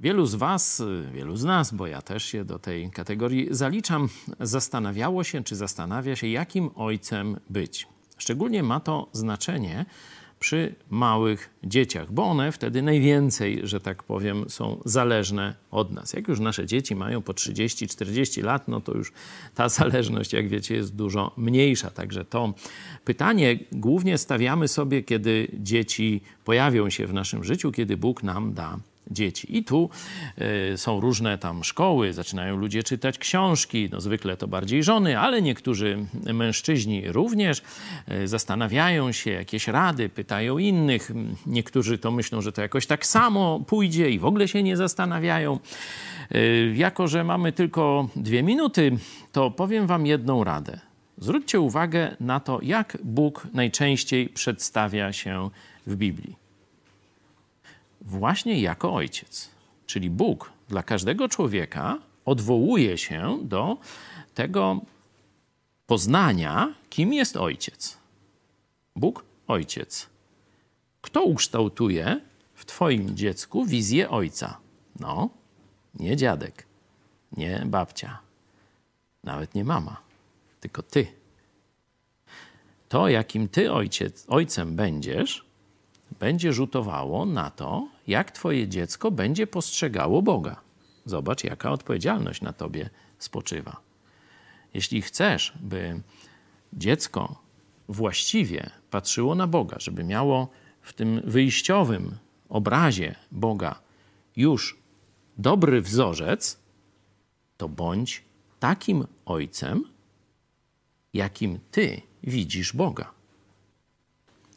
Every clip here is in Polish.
Wielu z Was, wielu z nas, bo ja też się do tej kategorii zaliczam, zastanawiało się, czy zastanawia się, jakim ojcem być. Szczególnie ma to znaczenie przy małych dzieciach, bo one wtedy najwięcej, że tak powiem, są zależne od nas. Jak już nasze dzieci mają po 30-40 lat, no to już ta zależność, jak wiecie, jest dużo mniejsza. Także to pytanie głównie stawiamy sobie, kiedy dzieci pojawią się w naszym życiu, kiedy Bóg nam da dzieci. I tu y, są różne tam szkoły, zaczynają ludzie czytać książki, no zwykle to bardziej żony, ale niektórzy mężczyźni również y, zastanawiają się, jakieś rady, pytają innych. Niektórzy to myślą, że to jakoś tak samo pójdzie i w ogóle się nie zastanawiają. Y, jako, że mamy tylko dwie minuty, to powiem wam jedną radę. Zwróćcie uwagę na to, jak Bóg najczęściej przedstawia się w Biblii właśnie jako ojciec. Czyli Bóg dla każdego człowieka odwołuje się do tego poznania, kim jest ojciec. Bóg ojciec. Kto ukształtuje w Twoim dziecku wizję ojca? No, nie dziadek, nie babcia, nawet nie mama, tylko ty. To, jakim ty ojciec, ojcem będziesz, będzie rzutowało na to, jak Twoje dziecko będzie postrzegało Boga. Zobacz, jaka odpowiedzialność na Tobie spoczywa. Jeśli chcesz, by dziecko właściwie patrzyło na Boga, żeby miało w tym wyjściowym obrazie Boga już dobry wzorzec, to bądź takim ojcem, jakim ty widzisz Boga.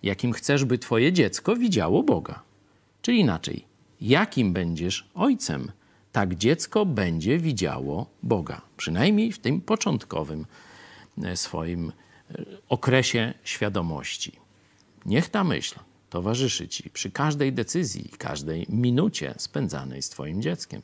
Jakim chcesz, by twoje dziecko widziało Boga. Czyli inaczej, jakim będziesz ojcem, tak dziecko będzie widziało Boga. Przynajmniej w tym początkowym e, swoim e, okresie świadomości. Niech ta myśl towarzyszy ci przy każdej decyzji, każdej minucie spędzanej z Twoim dzieckiem.